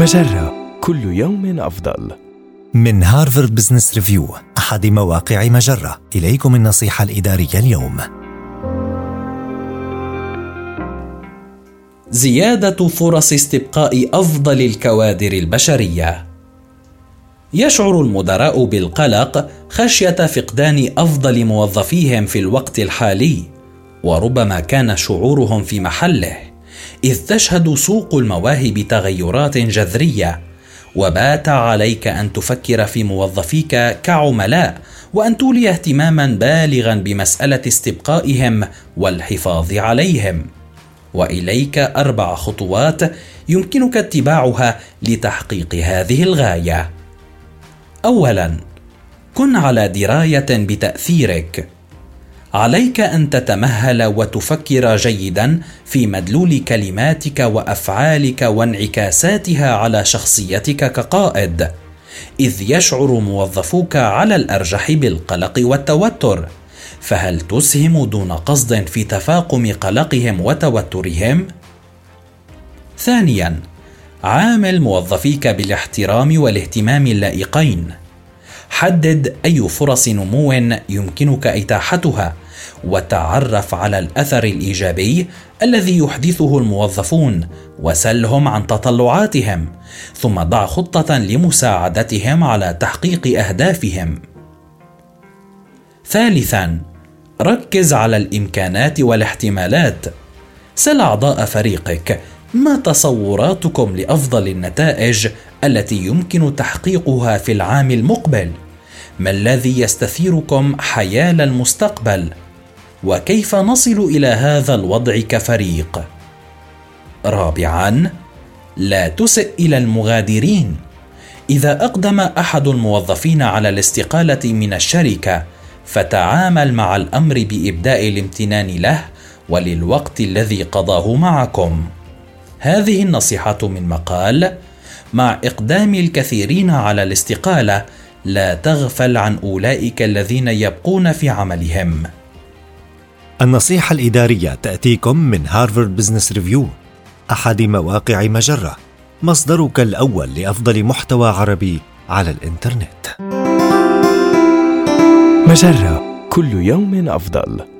مجرة كل يوم أفضل. من هارفارد بزنس ريفيو أحد مواقع مجرة. إليكم النصيحة الإدارية اليوم. زيادة فرص استبقاء أفضل الكوادر البشرية. يشعر المدراء بالقلق خشية فقدان أفضل موظفيهم في الوقت الحالي وربما كان شعورهم في محله. إذ تشهد سوق المواهب تغيرات جذرية. وبات عليك أن تفكر في موظفيك كعملاء وأن تولي اهتماما بالغا بمسألة استبقائهم والحفاظ عليهم. وإليك أربع خطوات يمكنك اتباعها لتحقيق هذه الغاية. اولا كن على دراية بتأثيرك. عليك أن تتمهل وتفكر جيدا في مدلول كلماتك وأفعالك وانعكاساتها على شخصيتك كقائد. إذ يشعر موظفوك على الأرجح بالقلق والتوتر. فهل تسهم دون قصد في تفاقم قلقهم وتوترهم؟ ثانيا عامل موظفيك بالاحترام والاهتمام اللائقين. حدد أي فرص نمو يمكنك إتاحتها وتعرف على الأثر الإيجابي الذي يحدثه الموظفون وسلهم عن تطلعاتهم ثم ضع خطة لمساعدتهم على تحقيق أهدافهم. ثالثا ركز على الإمكانات والاحتمالات. سل أعضاء فريقك ما تصوراتكم لأفضل النتائج التي يمكن تحقيقها في العام المقبل؟ ما الذي يستثيركم حيال المستقبل؟ وكيف نصل إلى هذا الوضع كفريق؟ رابعا لا تسئ إلى المغادرين. إذا أقدم أحد الموظفين على الاستقالة من الشركة فتعامل مع الأمر بإبداء الامتنان له وللوقت الذي قضاه معكم. هذه النصيحة من مقال مع إقدام الكثيرين على الاستقالة لا تغفل عن أولئك الذين يبقون في عملهم النصيحة الإدارية تأتيكم من هارفارد بزنس ريفيو أحد مواقع مجرة مصدرك الأول لأفضل محتوى عربي على الإنترنت مجرة كل يوم أفضل.